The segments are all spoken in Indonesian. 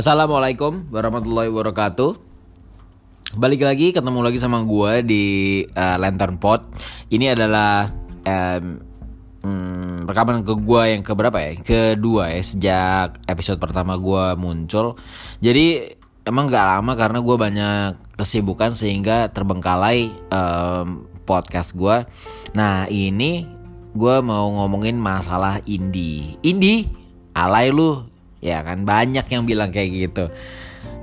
Assalamualaikum warahmatullahi wabarakatuh. Balik lagi ketemu lagi sama gue di uh, Lantern Pot. Ini adalah um, hmm, rekaman ke gue yang keberapa ya? Kedua ya sejak episode pertama gue muncul. Jadi emang gak lama karena gue banyak kesibukan sehingga terbengkalai um, podcast gue. Nah ini gue mau ngomongin masalah indie. Indie, alay lu ya kan banyak yang bilang kayak gitu.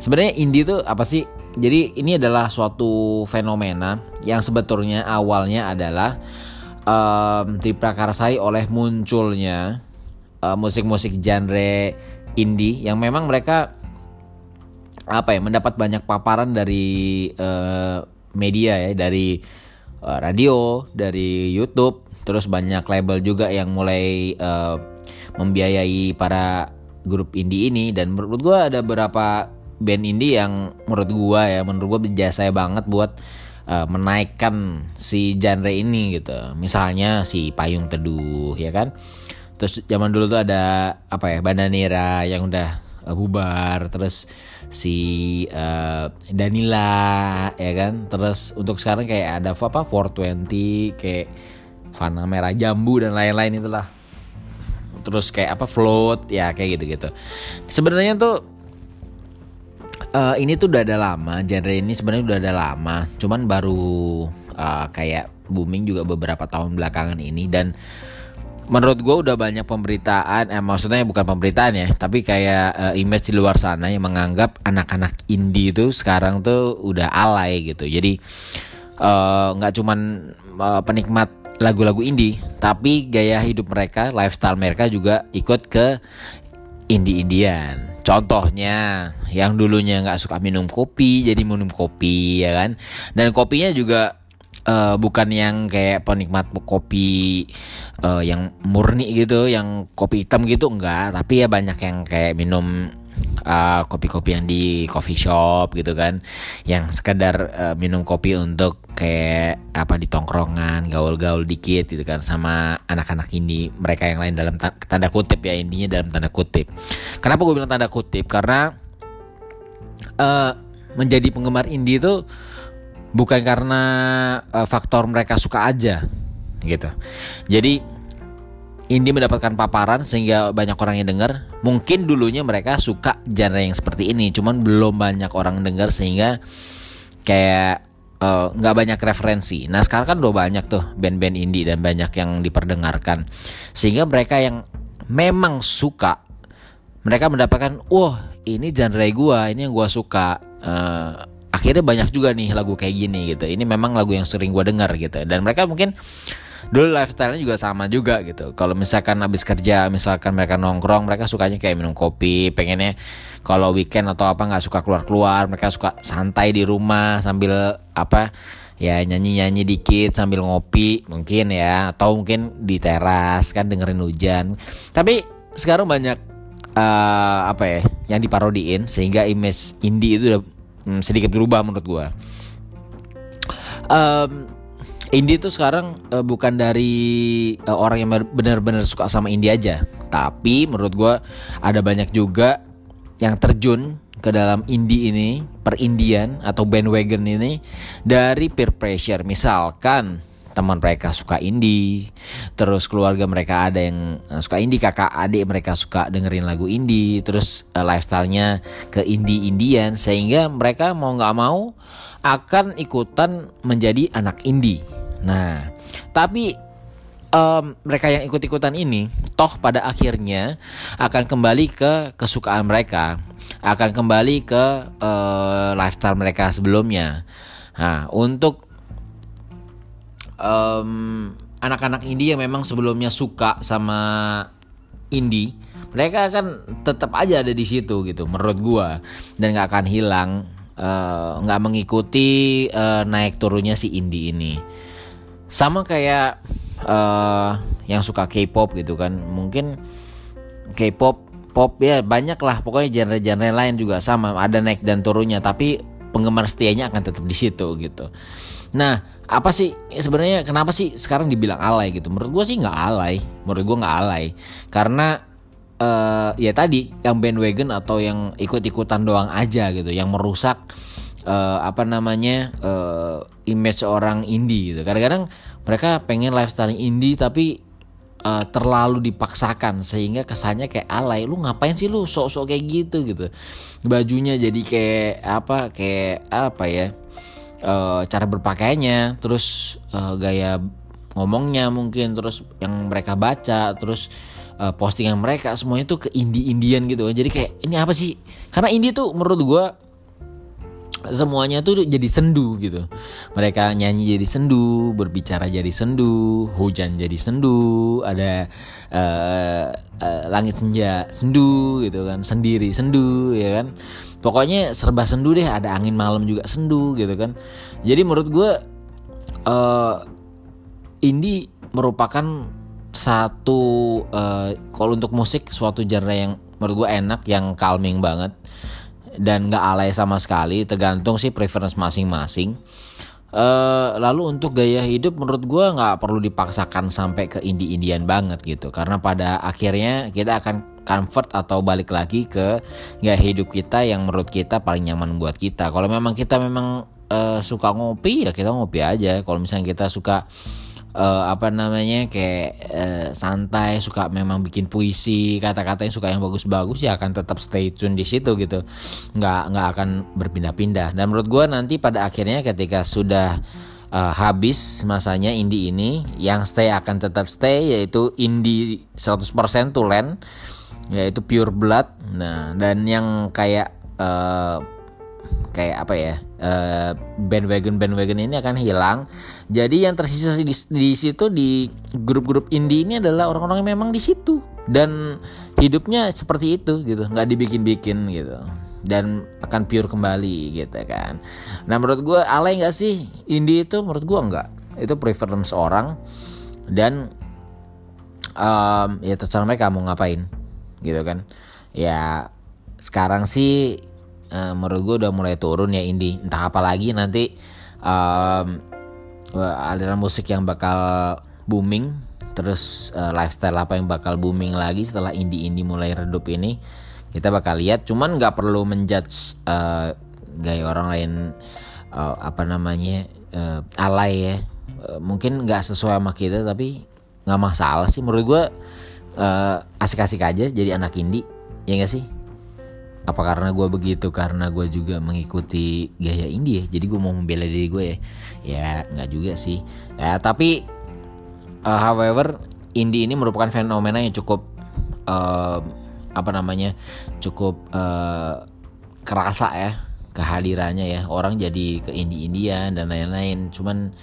Sebenarnya indie itu apa sih? Jadi ini adalah suatu fenomena yang sebetulnya awalnya adalah um, diprakarsai oleh munculnya musik-musik uh, genre indie yang memang mereka apa ya mendapat banyak paparan dari uh, media ya dari uh, radio dari YouTube terus banyak label juga yang mulai uh, membiayai para grup indie ini. Dan menurut gue ada beberapa band indie yang menurut gue ya menurut gue berjasa banget buat uh, menaikkan si genre ini gitu. Misalnya si Payung Teduh ya kan? Terus zaman dulu tuh ada apa ya Bandanera yang udah uh, bubar. Terus si uh, Danila ya kan? Terus untuk sekarang kayak ada apa 420 kayak Fana Merah Jambu dan lain-lain itulah terus kayak apa float ya kayak gitu gitu sebenarnya tuh uh, ini tuh udah ada lama genre ini sebenarnya udah ada lama cuman baru uh, kayak booming juga beberapa tahun belakangan ini dan menurut gue udah banyak pemberitaan eh maksudnya bukan pemberitaan ya tapi kayak uh, image di luar sana yang menganggap anak-anak indie itu sekarang tuh udah alay gitu. Jadi nggak uh, cuman uh, penikmat lagu-lagu indie, tapi gaya hidup mereka, lifestyle mereka juga ikut ke indie-indian. Contohnya, yang dulunya nggak suka minum kopi, jadi minum kopi, ya kan? Dan kopinya juga uh, bukan yang kayak penikmat kopi uh, yang murni gitu, yang kopi hitam gitu, enggak. Tapi ya banyak yang kayak minum uh, kopi-kopi yang di coffee shop gitu kan. Yang sekedar uh, minum kopi untuk kayak apa di tongkrongan gaul-gaul dikit gitu kan sama anak-anak ini. Mereka yang lain dalam tanda kutip ya intinya dalam tanda kutip. Kenapa gue bilang tanda kutip? Karena uh, menjadi penggemar indie itu bukan karena uh, faktor mereka suka aja gitu. Jadi indie mendapatkan paparan sehingga banyak orang yang dengar. Mungkin dulunya mereka suka genre yang seperti ini, cuman belum banyak orang dengar sehingga kayak eh, nggak uh, banyak referensi. Nah sekarang kan udah banyak tuh band-band indie dan banyak yang diperdengarkan, sehingga mereka yang memang suka, mereka mendapatkan, wah ini genre gua, ini yang gua suka. Uh, akhirnya banyak juga nih lagu kayak gini gitu. Ini memang lagu yang sering gua dengar gitu. Dan mereka mungkin dulu lifestyle-nya juga sama juga gitu. Kalau misalkan habis kerja, misalkan mereka nongkrong, mereka sukanya kayak minum kopi, pengennya kalau weekend atau apa nggak suka keluar-keluar, mereka suka santai di rumah sambil apa ya nyanyi-nyanyi dikit sambil ngopi mungkin ya atau mungkin di teras kan dengerin hujan. Tapi sekarang banyak uh, apa ya yang diparodiin sehingga image indie itu udah hmm, sedikit berubah menurut gua. Um, indie tuh sekarang uh, bukan dari uh, orang yang benar-benar suka sama indie aja, tapi menurut gue ada banyak juga yang terjun ke dalam indie ini, perindian atau bandwagon ini dari peer pressure. Misalkan teman mereka suka indie, terus keluarga mereka ada yang eh, suka indie, kakak adik mereka suka dengerin lagu indie, terus uh, lifestylenya ke indie-indian sehingga mereka mau nggak mau akan ikutan menjadi anak indie Nah, tapi um, mereka yang ikut-ikutan ini, toh pada akhirnya akan kembali ke kesukaan mereka, akan kembali ke uh, lifestyle mereka sebelumnya. Nah, untuk um, anak-anak indie yang memang sebelumnya suka sama indie, mereka akan tetap aja ada di situ gitu, menurut gua, dan nggak akan hilang, eh, nggak uh, mengikuti uh, naik turunnya si indie ini sama kayak uh, yang suka K-pop gitu kan. Mungkin K-pop pop ya banyak lah. Pokoknya genre-genre lain juga sama ada naik dan turunnya. Tapi penggemar setianya akan tetap di situ gitu. Nah apa sih sebenarnya kenapa sih sekarang dibilang alay gitu? Menurut gue sih nggak alay. Menurut gue nggak alay. Karena uh, ya tadi yang bandwagon atau yang ikut-ikutan doang aja gitu. Yang merusak uh, apa namanya uh, image orang indie gitu. Kadang-kadang mereka pengen lifestyle indie tapi uh, terlalu dipaksakan sehingga kesannya kayak alay. Lu ngapain sih lu sok-sok kayak gitu gitu. Bajunya jadi kayak apa kayak apa ya uh, cara berpakaiannya terus uh, gaya ngomongnya mungkin terus yang mereka baca terus uh, postingan mereka semuanya tuh ke indie indian gitu jadi kayak ini apa sih? Karena indie tuh menurut gue semuanya tuh jadi sendu gitu. Mereka nyanyi jadi sendu, berbicara jadi sendu, hujan jadi sendu, ada uh, uh, langit senja sendu gitu kan, sendiri sendu ya kan. Pokoknya serba sendu deh, ada angin malam juga sendu gitu kan. Jadi menurut gue uh, indie merupakan satu uh, kalau untuk musik suatu genre yang menurut gue enak, yang calming banget dan nggak alay sama sekali tergantung sih preference masing-masing. Uh, lalu untuk gaya hidup menurut gue nggak perlu dipaksakan sampai ke indie-indian banget gitu. Karena pada akhirnya kita akan comfort atau balik lagi ke gaya hidup kita yang menurut kita paling nyaman buat kita. Kalau memang kita memang uh, suka ngopi ya kita ngopi aja. Kalau misalnya kita suka apa namanya kayak uh, santai suka memang bikin puisi kata-kata yang suka yang bagus-bagus ya akan tetap stay tune di situ gitu. Nggak nggak akan berpindah-pindah. Dan menurut gue nanti pada akhirnya ketika sudah uh, habis masanya indie ini yang stay akan tetap stay yaitu indie 100% tulen yaitu pure blood. Nah dan yang kayak uh, kayak apa ya uh, bandwagon bandwagon ini akan hilang. Jadi yang tersisa di, di situ di grup-grup indie ini adalah orang-orang yang memang di situ. Dan hidupnya seperti itu gitu nggak dibikin-bikin gitu. Dan akan pure kembali gitu kan. Nah menurut gue alay nggak sih? Indie itu menurut gue nggak. Itu preference orang dan um, ya terserah mereka mau ngapain gitu kan. Ya sekarang sih uh, menurut gue udah mulai turun ya indie entah apa lagi nanti um, aliran musik yang bakal booming terus uh, lifestyle apa yang bakal booming lagi setelah indie indie mulai redup ini kita bakal lihat. Cuman nggak perlu menjudge uh, gaya orang lain uh, apa namanya uh, alay ya. Uh, mungkin nggak sesuai sama kita tapi nggak masalah sih. Menurut gue uh, asik-asik aja jadi anak indie ya gak sih apa karena gue begitu? Karena gue juga mengikuti gaya indie jadi gue mau membela diri gue ya. Ya nggak juga sih. Ya tapi uh, however indie ini merupakan fenomena yang cukup uh, apa namanya cukup uh, kerasa ya kehadirannya ya. Orang jadi ke indie indian dan lain-lain. Cuman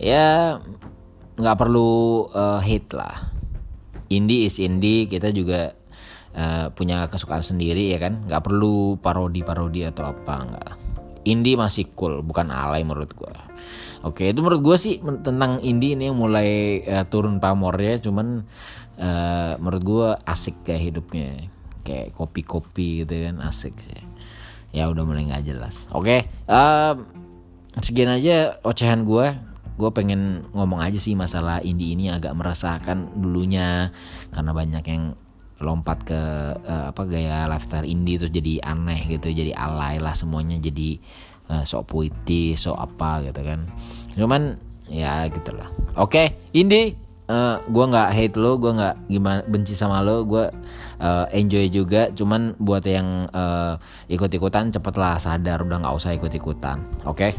ya nggak perlu uh, hate lah. Indie is indie kita juga uh, punya kesukaan sendiri ya kan? Nggak perlu parodi parodi atau apa nggak. Indie masih cool bukan alay menurut gue oke itu menurut gue sih tentang indie ini yang mulai uh, turun pamornya cuman uh, menurut gue asik kayak hidupnya. Kayak kopi-kopi gitu kan asik. Sih ya udah mulai nggak jelas. Oke uh, sekian aja ocehan gue gue pengen ngomong aja sih masalah indie ini agak merasakan dulunya karena banyak yang lompat ke uh, apa gaya lifestyle indie terus jadi aneh gitu jadi alay lah semuanya jadi uh, sok puitis sok apa gitu kan. Cuman ya gitulah. Oke okay, indie uh, eh, gue nggak hate lo gue nggak gimana benci sama lo gue uh, enjoy juga. Cuman buat yang uh, ikut ikutan cepetlah sadar udah nggak usah ikut ikutan oke? Okay?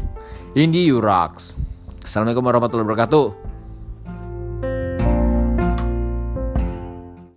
indie you rocks assalamualaikum warahmatullahi wabarakatuh